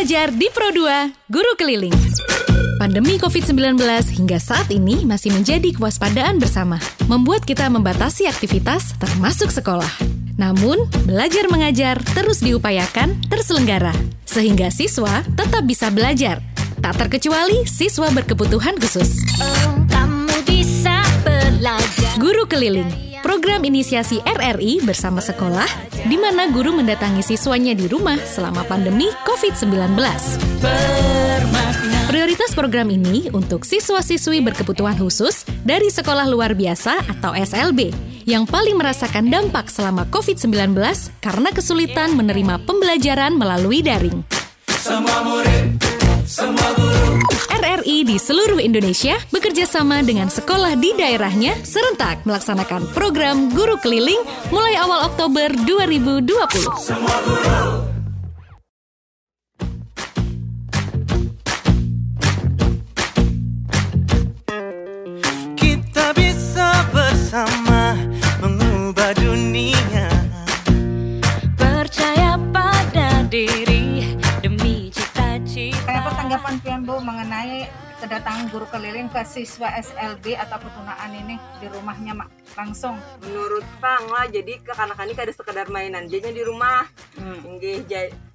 Belajar di Pro 2, Guru Keliling. Pandemi COVID-19 hingga saat ini masih menjadi kewaspadaan bersama, membuat kita membatasi aktivitas termasuk sekolah. Namun, belajar mengajar terus diupayakan terselenggara, sehingga siswa tetap bisa belajar, tak terkecuali siswa berkebutuhan khusus. Oh, kamu bisa belajar. Guru Keliling, program inisiasi RRI bersama sekolah, di mana guru mendatangi siswanya di rumah selama pandemi COVID-19. Prioritas program ini untuk siswa-siswi berkebutuhan khusus dari sekolah luar biasa atau SLB yang paling merasakan dampak selama COVID-19 karena kesulitan menerima pembelajaran melalui daring. RRI di seluruh Indonesia bekerja sama dengan sekolah di daerahnya serentak melaksanakan program Guru Keliling mulai awal Oktober 2020. Kita Pian Bu mengenai kedatangan guru keliling ke siswa SLB atau ketunaan ini di rumahnya Mak. Langsung? menurut Pang lah jadi ke anak ini kada sekedar mainan. Jadinya di rumah. Hmm.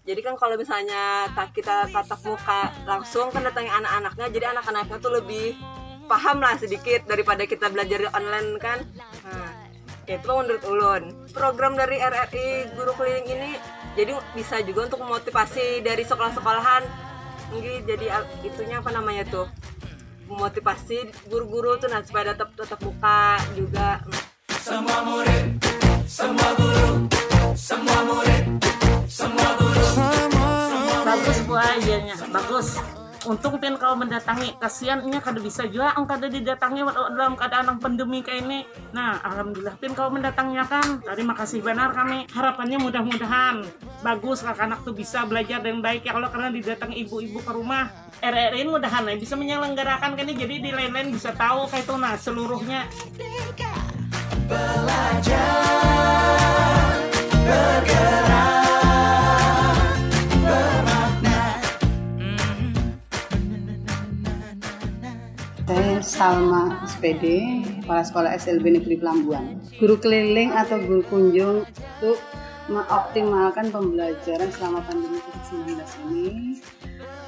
Jadi kan kalau misalnya tak kita tatap muka langsung kan datangi anak-anaknya jadi anak-anaknya tuh lebih paham lah sedikit daripada kita belajar di online kan. Nah, itu Bang, menurut ulun. Program dari RRI guru keliling ini jadi bisa juga untuk memotivasi dari sekolah-sekolahan Nggih, jadi itunya apa namanya tuh? Memotivasi guru-guru tuh nah supaya tetap tetap muka juga. Bagus bu ayahnya bagus untung pin kalau mendatangi kasihannya kada bisa juga ang kada didatangi dalam keadaan pandemi kayak ini. Nah alhamdulillah pin kalau mendatanginya kan terima kasih benar kami. Harapannya mudah-mudahan bagus anak-anak tuh bisa belajar dengan baik ya kalau karena didatangi ibu-ibu ke rumah. RRI mudahan ya bisa menyelenggarakan kan ini jadi di lain-lain bisa tahu kayak itu nah seluruhnya. Saya Salma SPD, Kepala Sekolah SLB Negeri Pelambuan. Guru keliling atau guru kunjung untuk mengoptimalkan pembelajaran selama pandemi COVID-19 ini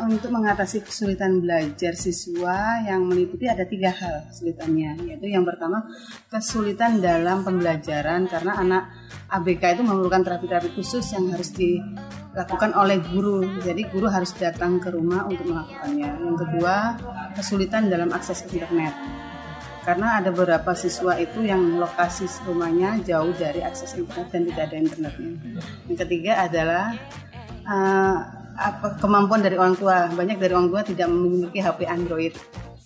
untuk mengatasi kesulitan belajar siswa yang meliputi ada tiga hal kesulitannya yaitu yang pertama kesulitan dalam pembelajaran karena anak ABK itu memerlukan terapi-terapi khusus yang harus dilakukan oleh guru. Jadi guru harus datang ke rumah untuk melakukannya. Yang kedua kesulitan dalam akses internet. Karena ada beberapa siswa itu yang lokasi rumahnya jauh dari akses internet dan tidak ada internetnya. Yang ketiga adalah eh, apa kemampuan dari orang tua. Banyak dari orang tua tidak memiliki HP Android.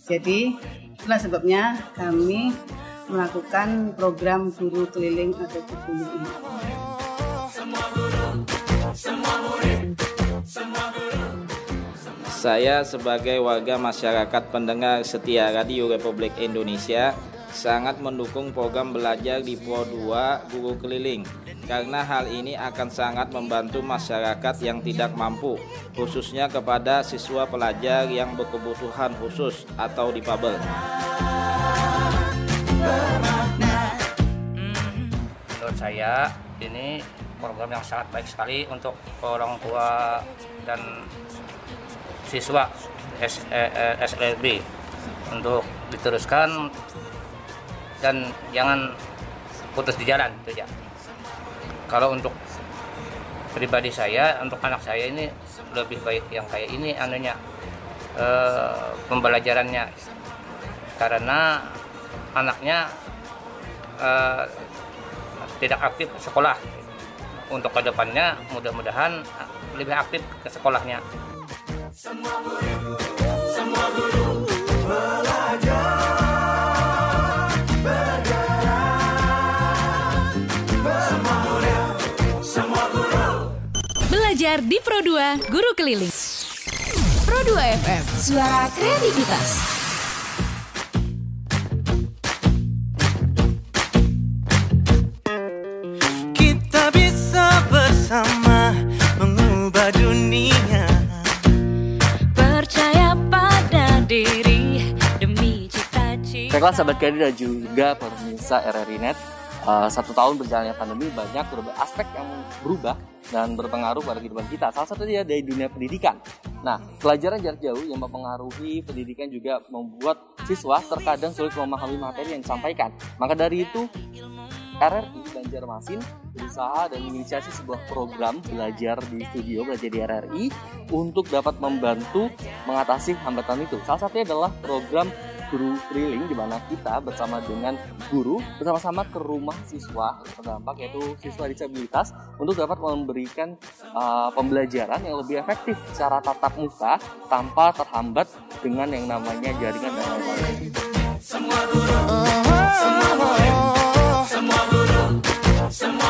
Jadi itulah sebabnya kami melakukan program guru keliling atau guru ini. Saya sebagai warga masyarakat pendengar setia Radio Republik Indonesia sangat mendukung program belajar di Pro 2 Guru Keliling karena hal ini akan sangat membantu masyarakat yang tidak mampu khususnya kepada siswa pelajar yang berkebutuhan khusus atau difabel. menurut saya ini program yang sangat baik sekali untuk orang tua dan siswa S, eh, eh, SLB untuk diteruskan dan jangan putus di jalan itu ya. Kalau untuk pribadi saya, untuk anak saya ini lebih baik yang kayak ini anunya eh, pembelajarannya. Karena anaknya eh, tidak aktif sekolah. Untuk ke depannya mudah-mudahan lebih aktif ke sekolahnya belajar di Pro2 Guru Keliling. Pro2 FM, suara kreativitas. Baiklah sahabat Kedi dan juga pemirsa RRI Net, uh, satu tahun berjalannya pandemi banyak aspek yang berubah dan berpengaruh pada kehidupan kita. Salah satunya dari dunia pendidikan. Nah, pelajaran jarak jauh yang mempengaruhi pendidikan juga membuat siswa terkadang sulit memahami materi yang disampaikan. Maka dari itu, RRI Banjarmasin berusaha dan menginisiasi sebuah program belajar di studio, belajar di RRI untuk dapat membantu mengatasi hambatan itu. Salah satunya adalah program guru keliling di mana kita bersama dengan guru bersama-sama ke rumah siswa terdampak yaitu siswa disabilitas untuk dapat memberikan uh, pembelajaran yang lebih efektif secara tatap muka tanpa terhambat dengan yang namanya jaringan dan lain-lain. Semua guru, semua murid, semua guru, semua.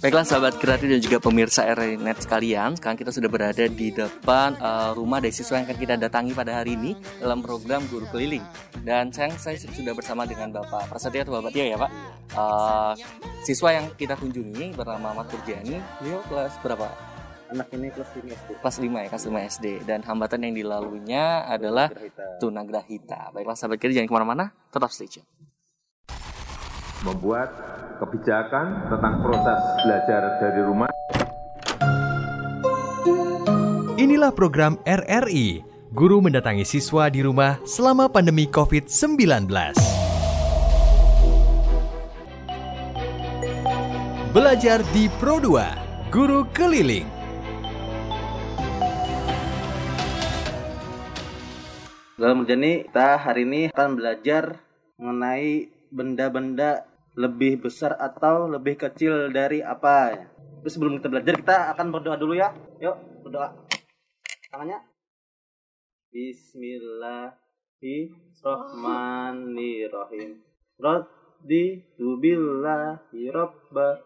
Baiklah sahabat kreatif dan juga pemirsa RNet sekalian, sekarang kita sudah berada di depan uh, rumah dari siswa yang akan kita datangi pada hari ini dalam program Guru Keliling. Dan sayang saya sudah bersama dengan Bapak Prasetya atau Bapak Tio ya Pak. Uh, siswa yang kita kunjungi bernama Ahmad Kurjani, beliau kelas berapa? Anak ini kelas 5 SD. Kelas 5 ya, kelas 5 SD. Dan hambatan yang dilaluinya adalah tunagrahita. Baiklah sahabat kreatif jangan ke mana-mana, tetap stay tune. membuat kebijakan tentang proses belajar dari rumah. Inilah program RRI, guru mendatangi siswa di rumah selama pandemi COVID-19. Belajar di Pro 2, Guru Keliling. Dalam menjani kita hari ini akan belajar mengenai benda-benda lebih besar atau lebih kecil dari apa. Terus sebelum kita belajar kita akan berdoa dulu ya. Yuk berdoa. Tangannya. Bismillahirrahmanirrahim. Raditu billahi rabba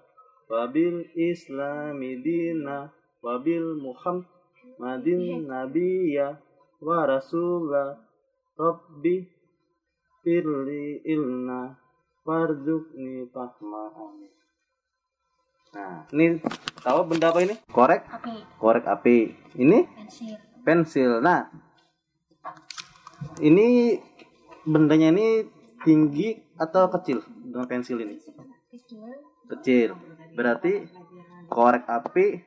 wabil islami dina wabil muhammadin nabiyya wa rasulah rabbi firli ilna warzuqni fahma Nah, ini tahu benda apa ini? Korek? Api. Korek api. Ini? Pensil. Pensil. Nah, ini bendanya ini tinggi atau kecil dengan pensil ini? Kecil. Berarti korek api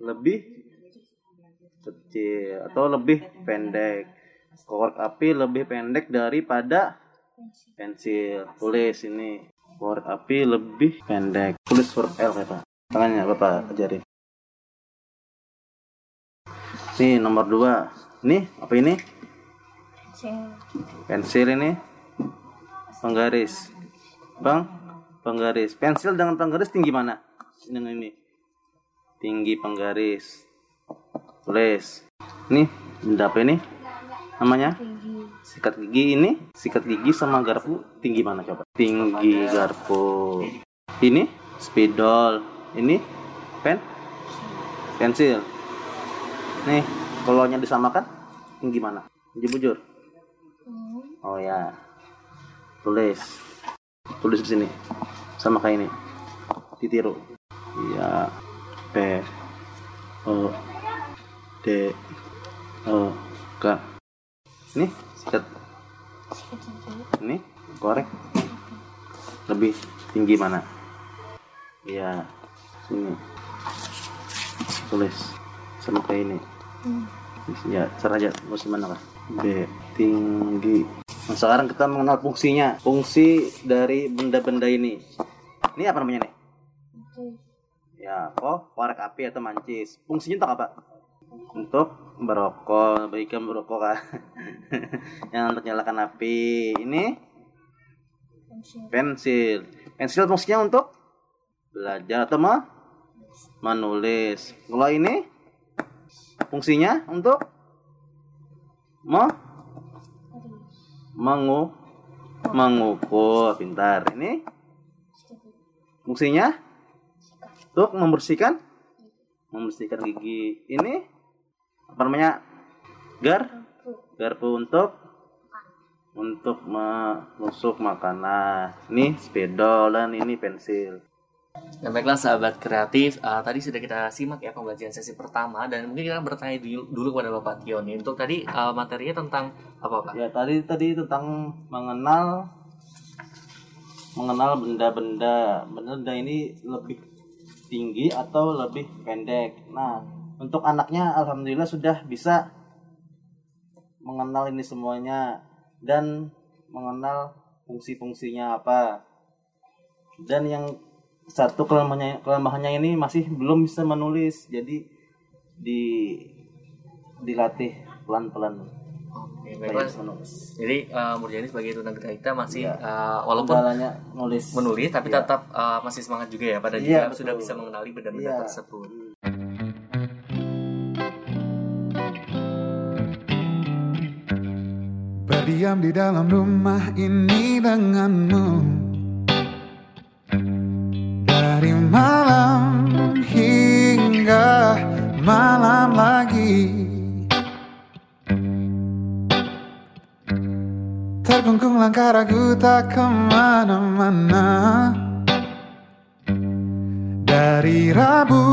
lebih kecil atau lebih pendek. Korek api lebih pendek daripada pensil. Tulis ini. Korek api lebih pendek. Tulis huruf L Bapak. Tangannya Bapak ajarin. Nih nomor dua. Nih apa ini? Pensil ini penggaris. Bang, penggaris. Pensil dengan penggaris tinggi mana? Dengan ini. Tinggi penggaris. Tulis. Nih, benda apa ini? Namanya? Sikat gigi ini, sikat gigi sama garpu tinggi mana coba? Tinggi garpu. Ini spidol. Ini pen pensil. Nih, kalau nya disamakan tinggi mana? Tinggi bujur. Oh ya. Tulis. Tulis di sini. Sama kayak ini. Ditiru. Iya. P O D O K. Ini sikat. Ini korek. Lebih tinggi mana? Iya. Sini. Tulis. Sama kayak ini. Ya, cara aja mau mana kah? B tinggi. Nah, sekarang kita mengenal fungsinya. Fungsi dari benda-benda ini. Ini apa namanya nih? Ya, kok korek api atau mancis. Fungsinya untuk apa? Untuk merokok, baikkan merokok kan. Yang untuk nyalakan api. Ini? Pensil. Pensil. Fungsinya untuk belajar atau mah menulis. Kalau ini? Fungsinya untuk me mengu mengukur. Pintar. Ini? Fungsinya? Untuk membersihkan? Membersihkan gigi. Ini apa namanya gar garpu untuk untuk menusuk makanan ini spidol dan ini pensil Nah, baiklah sahabat kreatif, uh, tadi sudah kita simak ya pembelajaran sesi pertama dan mungkin kita bertanya dulu, dulu kepada Bapak Tio nih. Untuk tadi uh, materinya tentang apa Pak? Ya tadi tadi tentang mengenal mengenal benda-benda. Benda ini lebih tinggi atau lebih pendek. Nah, untuk anaknya alhamdulillah sudah bisa mengenal ini semuanya dan mengenal fungsi-fungsinya apa. Dan yang satu kelemahannya, kelemahannya ini masih belum bisa menulis. Jadi di dilatih pelan-pelan. Oke. Jadi uh, Murjani sebagai tunagrahita kita masih Iya. uh, walaupun Kendalanya nulis. menulis tapi Iya. tetap uh, masih semangat juga ya pada Iya, dia betul. sudah bisa mengenali benda-benda Iya. tersebut. Berdiam di dalam rumah ini denganmu. Dari malam hingga malam lagi. Terkungkung langkah ragu tak ke mana-mana. Dari Rabu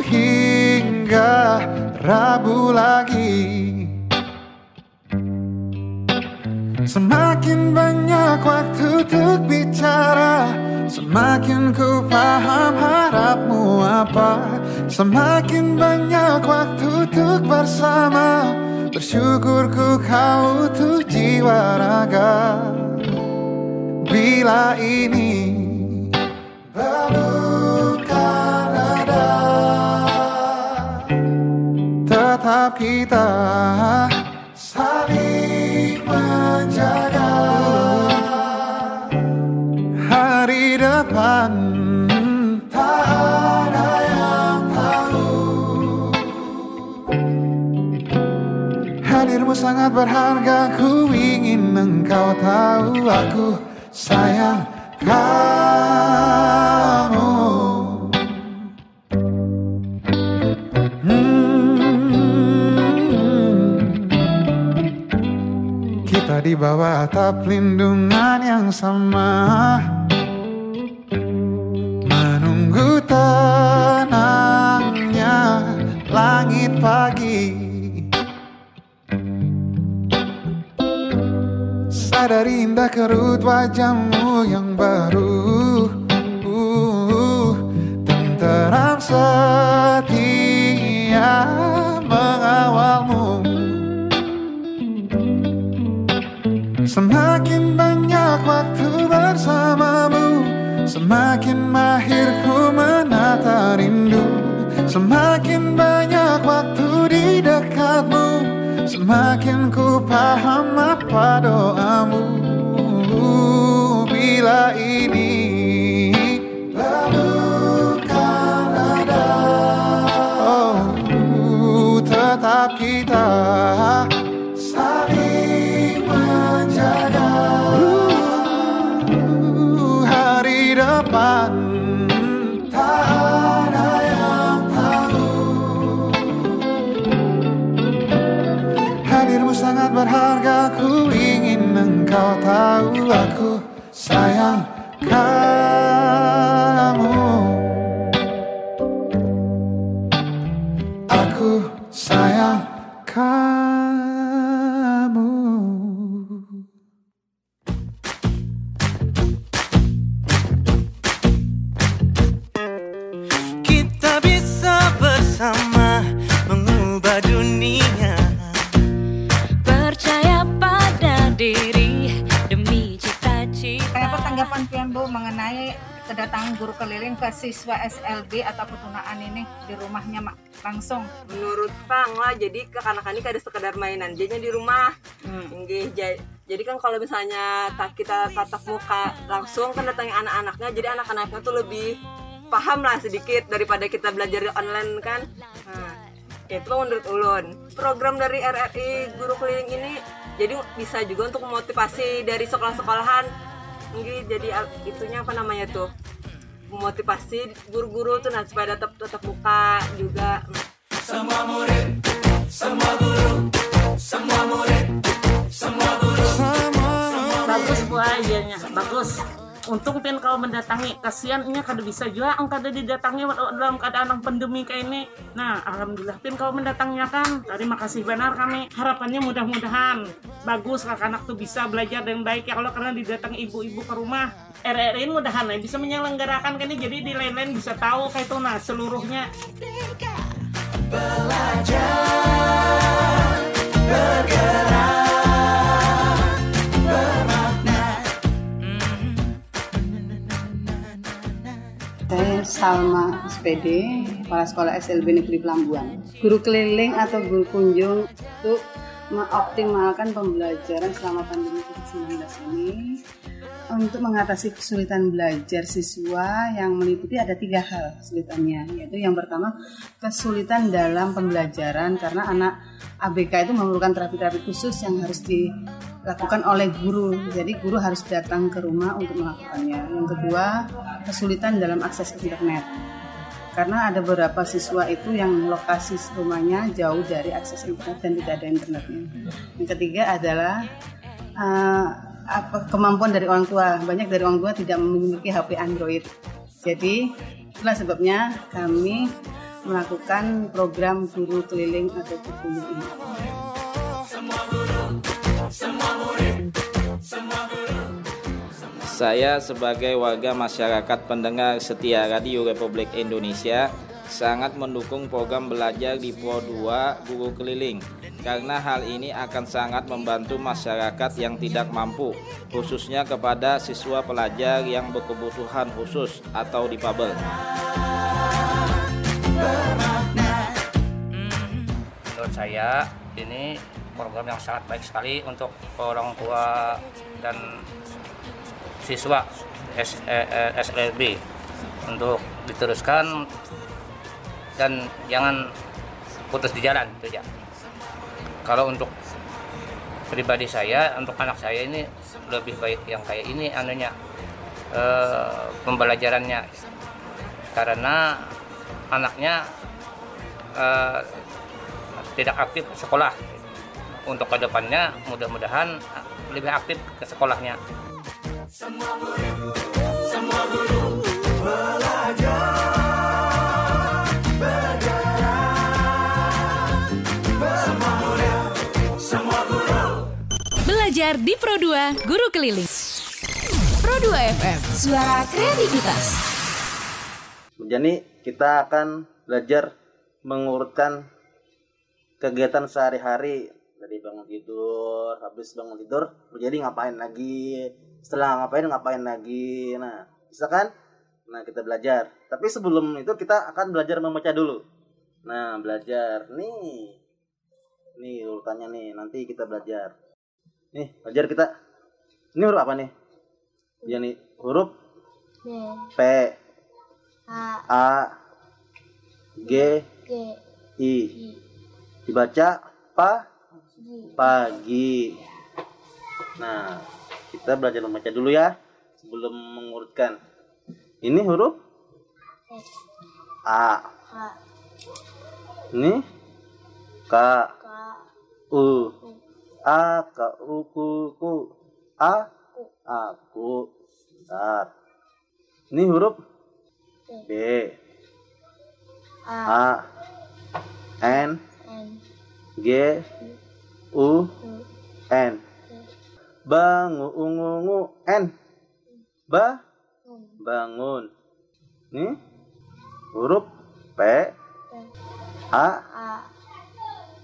hingga Rabu lagi Semakin banyak waktu untuk bicara Semakin ku paham harapmu apa. Semakin banyak waktu untuk bersama Bersyukur ku kau tuh jiwa raga. Bila ini belumkan ada Tetap kita sangat berharga ku ingin engkau tahu aku sayang kamu Hmm. Kita di bawah atap lindungan yang sama Sadari indah kerut wajahmu yang baru. Uh, Tenteram setia mengawalmu. Semakin banyak waktu bersamamu Semakin mahir ku menata rindu. Semakin banyak waktu di dekatmu Semakin ku paham apa doamu Bila ini ada. Oh tetap kita engkau tahu aku siswa SLB atau petunaan ini di rumahnya Mak? Langsung? menurut Pang lah jadi ke anak ini kada sekedar mainan. Jadinya di rumah. Nggih, ja- jadi kan kalau misalnya tak kita tatap muka langsung kan datangi anak-anaknya jadi anak-anaknya tuh lebih paham lah sedikit daripada kita belajar di online kan. Nah, itu menurut ulun. Program dari RRI guru keliling ini jadi bisa juga untuk memotivasi dari sekolah-sekolahan. Jadi itunya apa namanya tuh memotivasi guru-guru tuh nah supaya tetap tetap muka juga. Semua murid, semua guru, semua murid, semua guru. Bagus bu idenya bagus. untuk untung pin kau mendatangi kasiannya kada bisa juga ang kada didatangi dalam keadaan pandemi kayak ini. Nah alhamdulillah pin kau mendatangnya kan terima kasih benar kami. Harapannya mudah-mudahan bagus anak-anak tuh bisa belajar dengan baik. Ya Allah karena didatangi ibu-ibu ke rumah RRI mudahan ya bisa menyelenggarakan kan ini. Jadi di lain-lain bisa tahu kayak itu nah seluruhnya. Saya Salma SPD, Kepala Sekolah SLB Negeri Pelambuan. Guru keliling atau guru kunjung untuk mengoptimalkan pembelajaran selama pandemi COVID-19 ini untuk mengatasi kesulitan belajar siswa yang meliputi ada tiga hal kesulitannya yaitu yang pertama kesulitan dalam pembelajaran karena anak ABK itu memerlukan terapi-terapi khusus yang harus dilakukan oleh guru. Jadi guru harus datang ke rumah untuk melakukannya. Yang kedua kesulitan dalam akses internet. Karena ada beberapa siswa itu yang lokasi rumahnya jauh dari akses internet dan tidak ada internetnya. Yang ketiga adalah uh, apa kemampuan dari orang tua. Banyak dari orang tua tidak memiliki HP Android. Jadi itulah sebabnya kami melakukan program guru keliling atau guru ini. Saya sebagai warga masyarakat pendengar setia Radio Republik Indonesia sangat mendukung program belajar di Pro 2 Guru Keliling karena hal ini akan sangat membantu masyarakat yang tidak mampu khususnya kepada siswa pelajar yang berkebutuhan khusus atau difabel. menurut saya ini program yang sangat baik sekali untuk orang tua dan siswa S, eh, eh, SLB untuk diteruskan dan jangan putus di jalan itu aja. Kalau untuk pribadi saya, untuk anak saya ini lebih baik yang kayak ini anunya eh, pembelajarannya. Karena anaknya eh, tidak aktif sekolah. Untuk ke depannya mudah-mudahan lebih aktif ke sekolahnya. Semua guru, semua guru Belajar di Pro 2 Guru Keliling. Pro 2 FM, suara kreativitas. Jadi kita akan belajar mengurutkan kegiatan sehari-hari dari bangun tidur, habis bangun tidur, jadi ngapain lagi, setelah ngapain ngapain lagi. Nah, bisa kan? Nah, kita belajar. Tapi sebelum itu kita akan belajar membaca dulu. Nah, belajar nih. Nih urutannya nih, nanti kita belajar. Nih, belajar kita. Ini huruf apa nih? Ya nih, huruf P A G I dibaca pa pagi. Nah, kita belajar membaca dulu ya sebelum mengurutkan. Ini huruf A. Ini K. U. A K U Ku Ku. A aku. Bentar. Ini huruf B. A. N. G. U. N. Bangu ungu ungu N. Ba. Bangun. Ini huruf P. A.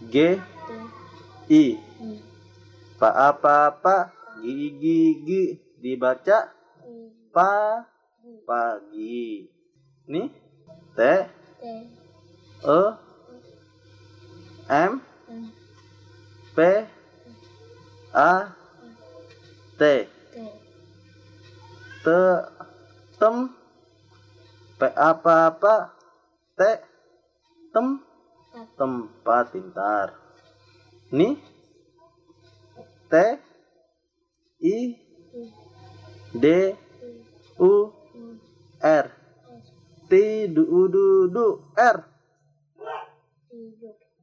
G. I. Pa apa apa gigi gigi dibaca pa pagi. Nih T E M P A T T tem P apa apa T tem tempat pintar. Nih T I D U R Tidu du du R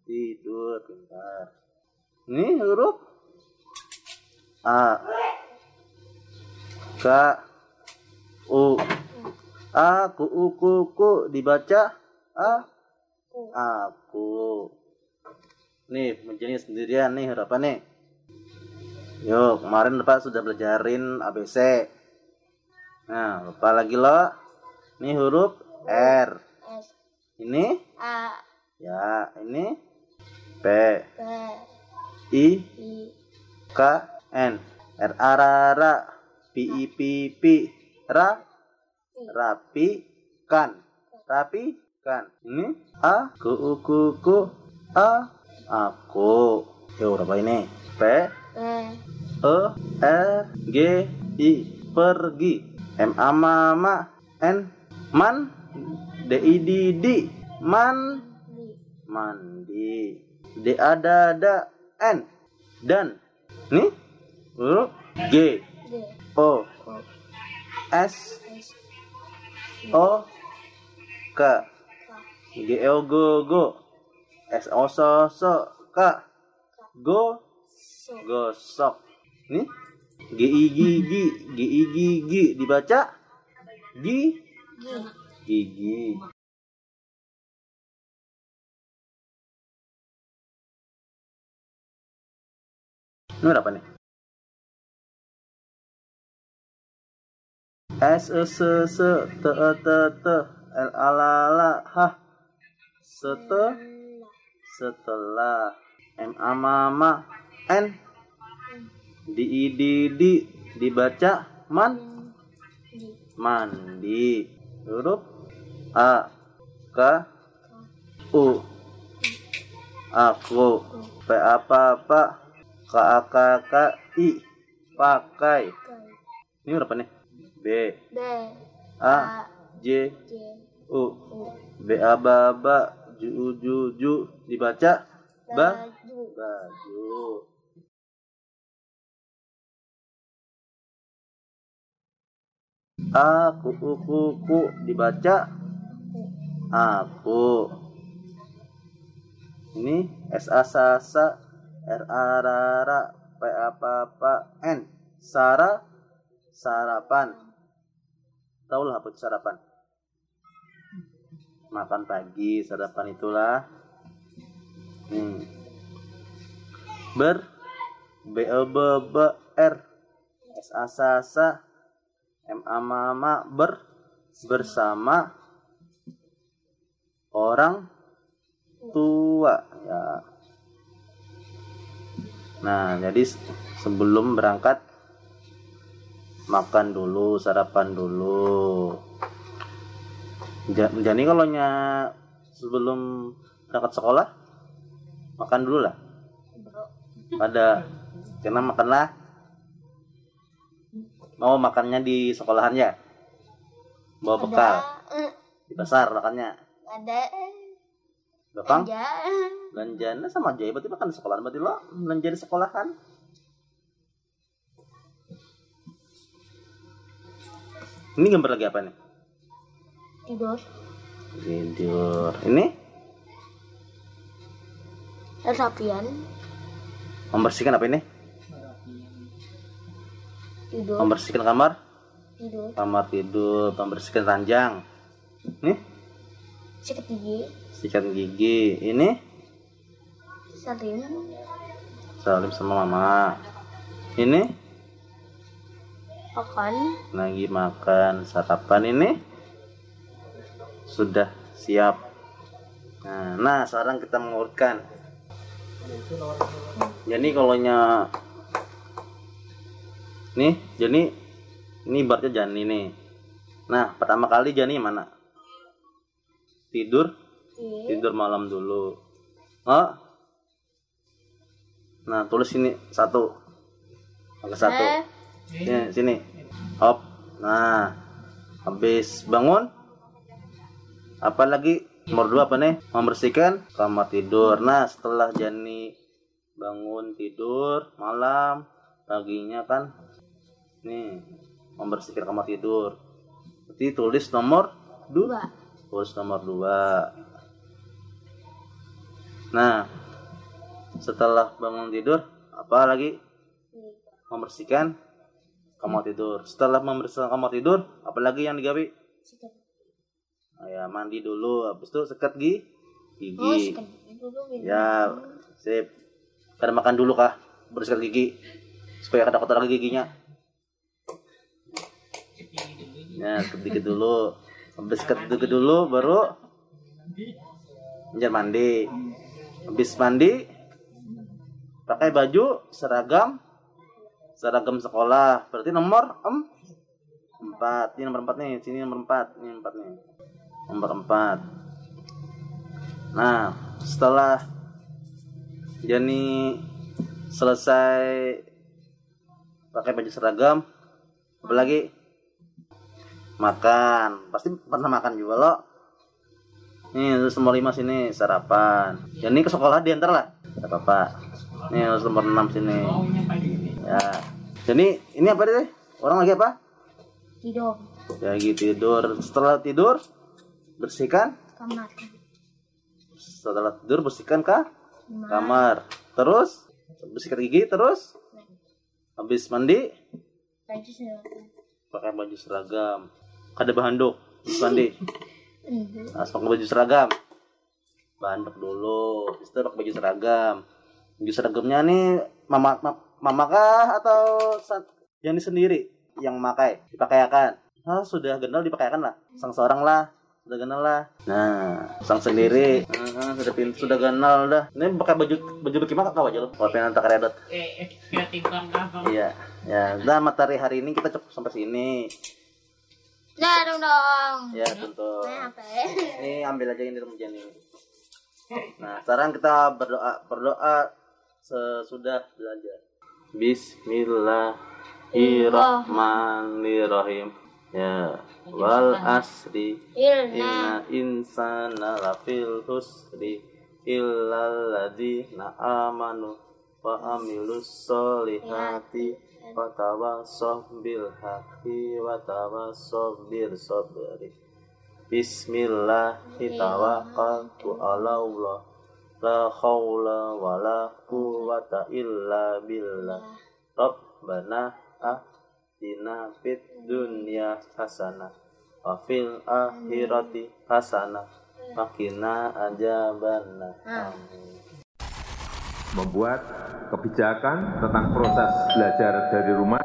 tidur pintar. Ini huruf A K U. Aku, uku, ku dibaca A. Aku. Nih, menjadi sendirian nih harapan nih. Yuk, kemarin Bapak sudah belajarin ABC. Nah, lupa lagi lo. Ini huruf R. Ini? A. Ya, ini? P. B I. I. K. N. R. A ra ra. P I P P. Ra. Rapi kan. Rapi kan. Ini? A ku u ku ku. A. Aku. Yuk berapa ini? P E R G I pergi. M A mama N man. D I D D man. Mandi. D A da da N. Dan. Nih huruf G. O. S. O. K. G E O go go S O so so K. Go gosok. Nih. G I G G? G. I G G dibaca G gigi ini berapa nih? S E S S T E T T L A L A L A. H. Sete setelah. M A mama N. D I D D. Dibaca man? Mandi. Huruf A. K. U. Aku. P apa apa K A K K I. Pakai. Ini berapa nih? B. B. A. J. J. U. B A ba ba Ju U ju ju. Dibaca? Ba Baju aku ku ku dibaca. Aku ini S A sa sa R A ra ra P A pa pa N. Sara sarapan. Tahu lah apa itu sarapan? Makan pagi sarapan itulah. Hmm. ber B E B B R S A sa sa M A mama ber bersama orang tua ya. Nah jadi se- sebelum berangkat makan dulu sarapan dulu. Ja- jadi kalau nya sebelum berangkat sekolah makan dulu lah. Pada karena makanlah mau makannya di sekolahan ya? Bawa bekal. Eh, di pasar makannya. Ada. Gampang? belanja. Belanjanya sama aja. Ya berarti makan di sekolahan. Berarti lo belanja di sekolahan? Ini gambar lagi apa nih? Tidur. Tidur. Ini? Rapian membersihkan apa ini tidur. Membersihkan kamar? Tidur. Kamar tidur membersihkan ranjang. Nih? Sikat gigi. Sikat gigi. Ini? Salim. Salim sama mama. Ini? Makan. Lagi makan. Sarapan ini? Sudah siap. Nah, nah sekarang kita mengurutkan. Jadi kalau nya nih jadi ini ibaratnya Jani nih. Nah pertama kali Jani mana? Tidur? Iya. tidur malam dulu. Oh. Nah tulis ini satu. Angka satu. Eh. sini sini. Op nah habis bangun. Apa lagi? Nomor dua apa nih? Membersihkan kamar tidur. Nah setelah Jani bangun tidur malam paginya kan nih membersihkan kamar tidur. Berarti tulis nomor dua. tulis nomor dua. Nah setelah bangun tidur apa lagi? Membersihkan kamar tidur. Setelah membersihkan kamar tidur apalagi yang digawe? Ah, ya mandi dulu. Habis itu sikat gigi gigi. Oh, dulu, ya sip. Kada makan dulu kah? Bersikat gigi. Supaya kada kotor lagi giginya ya gigi dulu. Habis gigi dulu baru lanjut mandi. Habis mandi pakai baju seragam seragam sekolah. Berarti nomor em, empat. Ini nomor empat nih sini nomor empat. Ini empat nih. Nomor empat. Nah setelah Jani selesai pakai baju seragam apalagi makan. Pasti pernah makan juga lo. Nih terus nomor lima sini sarapan. Jani ke sekolah diantar lah. Gak apa-apa. Nih terus nomor enam sini. Ya. Jadi ini apa deh orang lagi apa? Tidur. ya lagi tidur. Setelah tidur bersihkan. Kamar. setelah tidur bersihkan kah Kamar. kamar. Terus bersihkan gigi terus? Habis mandi? Baju seragam. pakai baju seragam kada bahanduk mandi Mhm. harus pakai baju seragam. Bahanduk dulu habis itu pakai baju seragam. Baju seragamnya nih mama ma- mama kah atau yang sendiri yang memakai dipakaikan ah sudah kenal dipakaikan lah. Sang seorang lah sudah kenal lah. Nah sang sendiri. Ah, sudah pin sudah kenal dah. Ini pakai baju baju bagaimana kau aja lo kalau pengen tak redot iya ya. Udah matahari hari ini kita cukup sampai sini Nah, dong. Dong. ya tentu Nah, ya? ini ambil aja ini remaja ini nah sekarang kita berdoa berdoa sesudah belajar Bismillahirrahmanirrahim. Ya wal asri. Inna insana lafil husri illal ladzina amanu wa amilus solihati wa tawassaw bil haqqi wa tawassaw bil sabri. Bismillahi tawakkaltu ala Allah. La khawla wa la quwata illa billah. Rabbana atina fid dunya hasanah Wa fil akhirati membuat kebijakan tentang proses belajar dari rumah.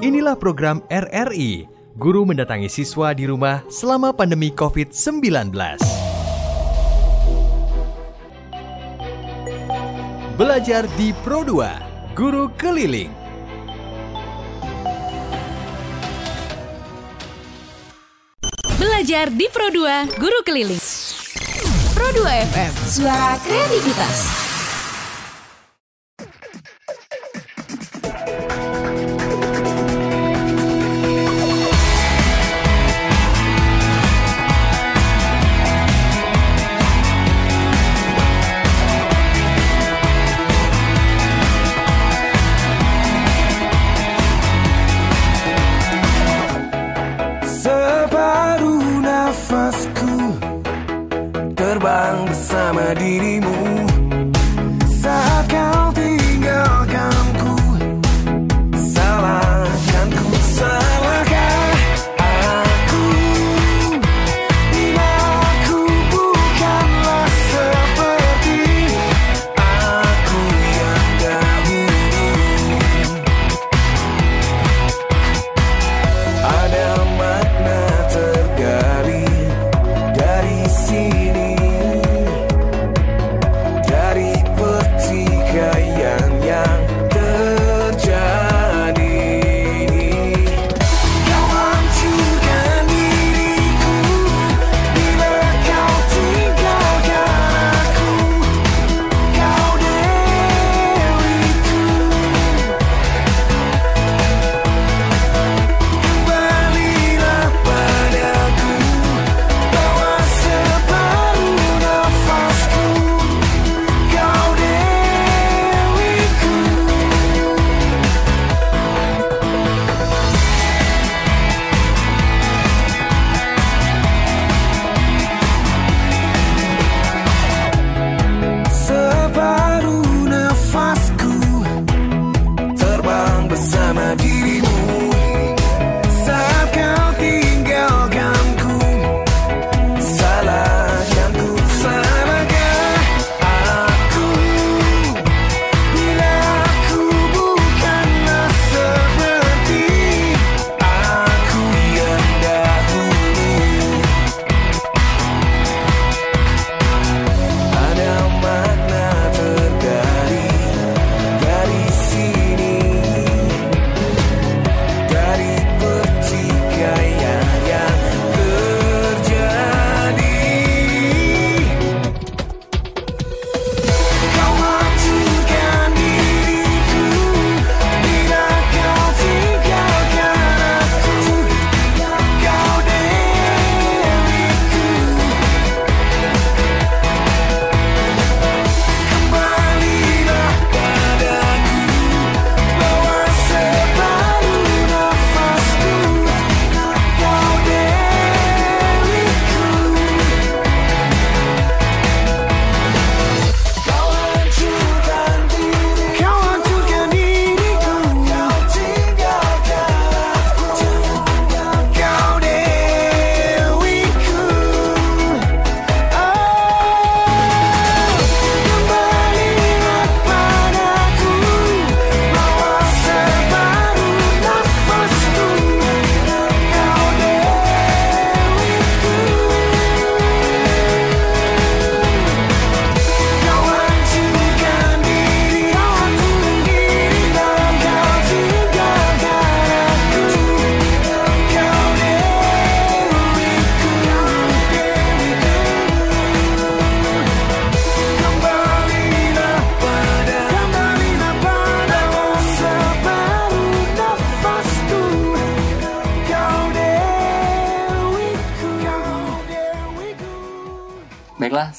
Inilah program RRI, guru mendatangi siswa di rumah selama pandemi COVID-19. Belajar di Pro 2, Guru Keliling. Belajar di Pro 2 Guru Keliling. Pro 2 FM, suara kreativitas.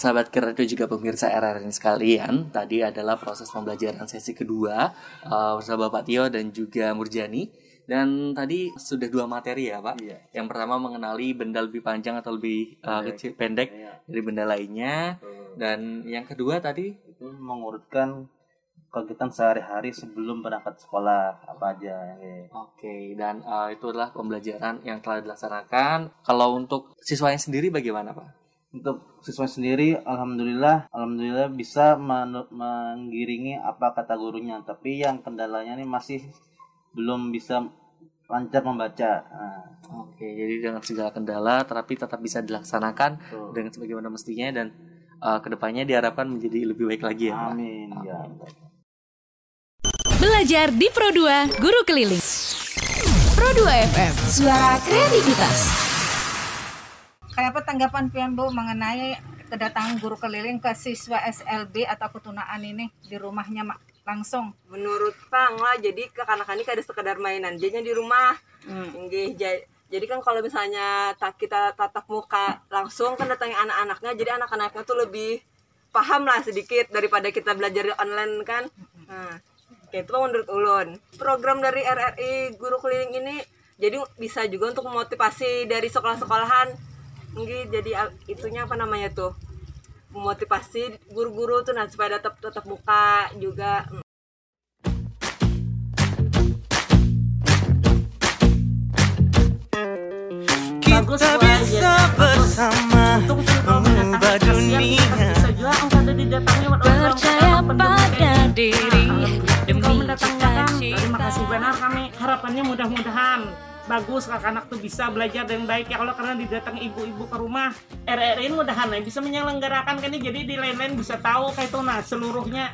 Sahabat kreatif juga pemirsa RRN sekalian, tadi adalah proses pembelajaran sesi kedua uh, bersama Bapak Tio dan juga Murjani. Dan tadi sudah dua materi ya Pak. Yang pertama mengenali benda lebih panjang atau lebih uh, Pendek. kecil pendek dari benda lainnya. Dan yang kedua tadi itu mengurutkan kegiatan sehari-hari sebelum berangkat sekolah apa aja ya. Oke, dan uh, itu adalah pembelajaran yang telah dilaksanakan. Kalau untuk siswanya sendiri bagaimana Pak? Untuk siswa sendiri, alhamdulillah, alhamdulillah bisa menu- menggiringi apa kata gurunya. Tapi yang kendalanya ini masih belum bisa lancar membaca. Nah, Oke, jadi dengan segala kendala, terapi tetap bisa dilaksanakan dengan sebagaimana mestinya dan uh, ke depannya diharapkan menjadi lebih baik lagi ya. Pak? Amin. Ya. Belajar di Pro 2 Guru Keliling. Pro 2 FM, suara kreativitas. Kayak apa tanggapan Pian Bu mengenai kedatangan guru keliling ke siswa SLB atau ketunaan ini di rumahnya Mak? langsung? menurut Pang lah jadi ke kanak-kanak ada sekedar mainan jadinya di rumah. Nggih, ja- jadi kan kalau misalnya tak kita tatap muka langsung kan datangi anak-anaknya jadi anak-anaknya tuh lebih paham lah sedikit daripada kita belajar di online kan. Nah kayak itu menurut ulun. Program dari RRI guru keliling ini jadi bisa juga untuk memotivasi dari sekolah-sekolahan Nggih, jadi al- itunya apa namanya tuh? Memotivasi guru-guru tuh nah supaya tetap tetap muka juga Kita bisa bersama mengubah dunia. Percaya pada diri. Demi cita-cita. Terima kasih benar kami harapannya mudah-mudahan bagus anak-anak tuh bisa belajar dengan baik ya kalau karena didatang ibu-ibu ke rumah. RRI mudahan ya bisa menyelenggarakan kan ini jadi di lain-lain bisa tahu kayak itu nah seluruhnya.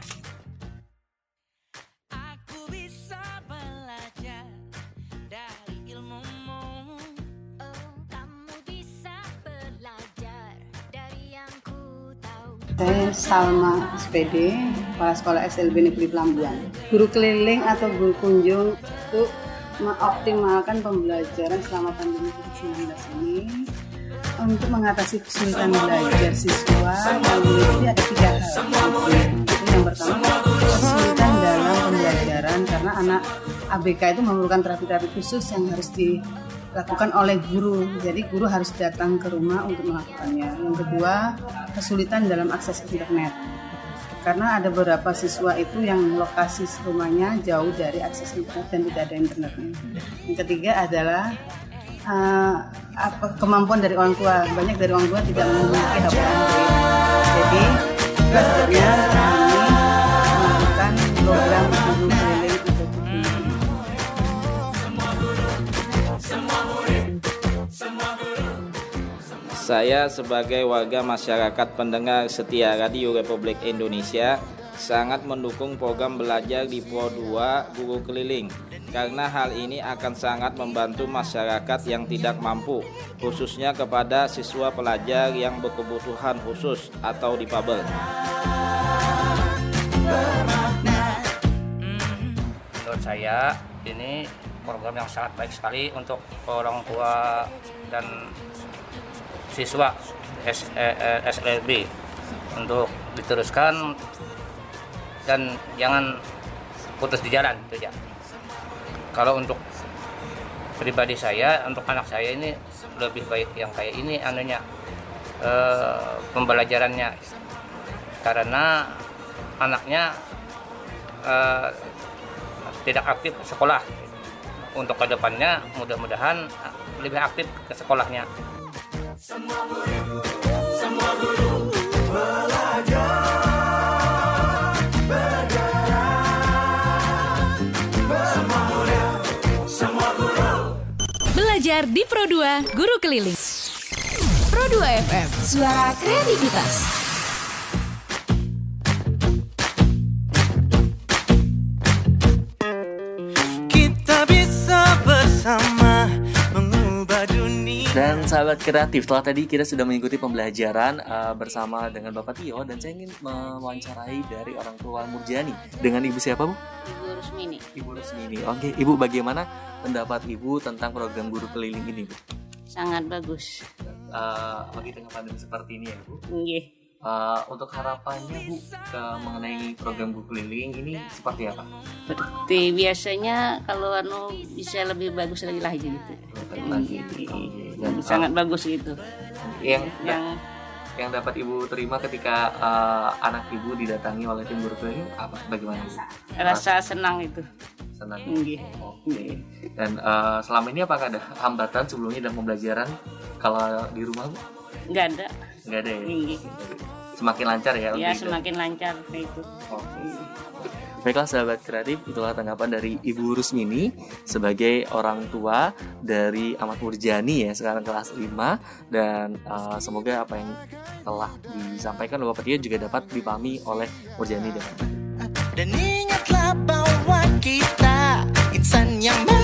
Saya Salma SPD, Kepala Sekolah SLB Negeri Pelambuan. Guru keliling atau guru kunjung itu mengoptimalkan pembelajaran selama pandemi COVID-19 ini untuk mengatasi kesulitan belajar siswa yang memiliki ada tiga hal. Yang pertama kesulitan dalam pembelajaran karena anak ABK itu memerlukan terapi-terapi khusus yang harus dilakukan oleh guru. Jadi guru harus datang ke rumah untuk melakukannya. Yang kedua kesulitan dalam akses internet karena ada beberapa siswa itu yang lokasi rumahnya jauh dari akses internet dan tidak ada internetnya. Yang ketiga adalah eh, apa kemampuan dari orang tua. Banyak dari orang tua tidak memiliki HP Android. Jadi sebenarnya kami melakukan program guru Saya sebagai warga masyarakat pendengar setia Radio Republik Indonesia sangat mendukung program belajar di Pro 2 Guru Keliling karena hal ini akan sangat membantu masyarakat yang tidak mampu khususnya kepada siswa pelajar yang berkebutuhan khusus atau difabel. menurut saya ini program yang sangat baik sekali untuk orang tua dan siswa S, eh, eh, SLB untuk diteruskan dan jangan putus di jalan itu aja. Kalau untuk pribadi saya, untuk anak saya ini lebih baik yang kayak ini anunya eh, pembelajarannya. Karena anaknya eh, tidak aktif sekolah. Untuk ke depannya mudah-mudahan lebih aktif ke sekolahnya Semua guru, semua guru belajar. Belajar di Pro 2 Guru Keliling. Pro 2 FM, suara kreativitas. Sahabat kreatif, setelah tadi kita sudah mengikuti pembelajaran uh, bersama dengan Bapak Tio dan saya ingin mewawancarai dari orang tua Murjani dengan Ibu siapa Bu? Ibu Rusmini. Ibu Rusmini. Oke, Ibu bagaimana pendapat Ibu tentang program guru keliling ini Bu? Sangat bagus. Uh, bagi tengah pandemi seperti ini ya Bu? Nggih. Eh, untuk harapannya Bu ke mengenai program guru keliling ini seperti apa? Seperti biasanya kalau anu bisa lebih bagus lagi lah gitu. lagi. Dan, sangat bagus gitu. Yang yang yang dapat ibu terima ketika uh, anak ibu didatangi oleh tim keliling apa bagaimana Bu? rasa senang itu. senang. Oke. Dan uh, selama ini apakah ada hambatan sebelumnya dalam pembelajaran kalau di rumah Bu? Enggak ada. Nggak ada ya? Nggih. Semakin lancar ya? Ya semakin lancar kayak itu. Baiklah sahabat kreatif, itulah tanggapan dari Ibu Rusmini sebagai orang tua dari Ahmad Murjani ya sekarang kelas 5 dan uh, semoga apa yang telah disampaikan Bapak Tio juga dapat dipahami oleh Murjani dan Dan ingatlah bahwa kita insan yang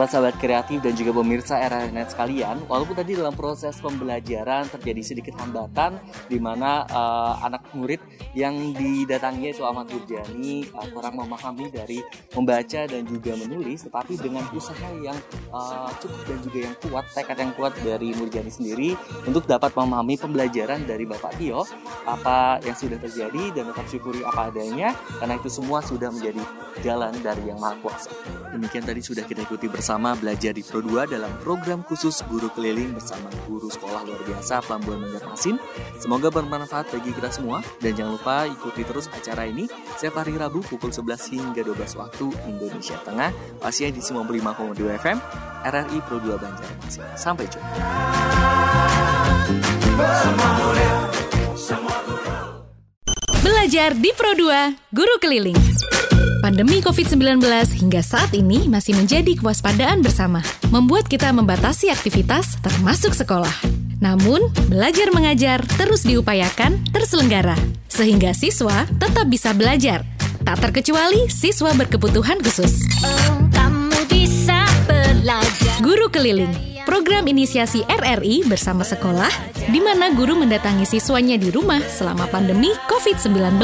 Baiklah sahabat kreatif dan juga pemirsa RRNet sekalian, walaupun tadi dalam proses pembelajaran terjadi sedikit hambatan di mana eh, anak murid yang didatangi yaitu Ahmad Burjani eh, kurang memahami dari membaca dan juga menulis, tetapi dengan usaha yang eh, cukup dan juga yang kuat, tekad yang kuat dari Murjani sendiri untuk dapat memahami pembelajaran dari Bapak Tio, apa yang sudah terjadi dan tetap syukuri apa adanya, karena itu semua sudah menjadi jalan dari Yang Maha Kuasa. Demikian tadi sudah kita ikuti bersama belajar di Pro 2 dalam program khusus guru keliling bersama guru sekolah luar biasa Pelabuhan Banjarmasin. Semoga bermanfaat bagi kita semua dan jangan lupa ikuti terus acara ini setiap hari Rabu pukul 11 hingga 12 waktu Indonesia Tengah. Pastinya di 95,2 FM RRI Pro 2 Banjarmasin. Sampai jumpa. Belajar di Pro 2 Guru Keliling. Pandemi COVID-19 hingga saat ini masih menjadi kewaspadaan bersama, membuat kita membatasi aktivitas termasuk sekolah. Namun, belajar mengajar terus diupayakan terselenggara, sehingga siswa tetap bisa belajar. Tak terkecuali siswa berkebutuhan khusus. Kamu bisa belajar Guru Keliling, program inisiasi RRI bersama sekolah, di mana guru mendatangi siswanya di rumah selama pandemi COVID-19.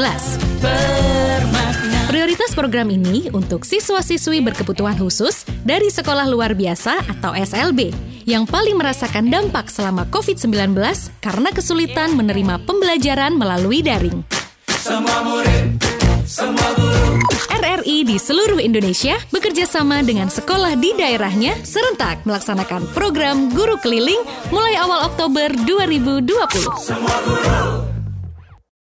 Prioritas program ini untuk siswa-siswi berkebutuhan khusus dari sekolah luar biasa atau SLB yang paling merasakan dampak selama COVID-19 karena kesulitan menerima pembelajaran melalui daring. Semua murid, RRI di seluruh Indonesia bekerja sama dengan sekolah di daerahnya serentak melaksanakan program guru keliling mulai awal Oktober 2020. Semua guru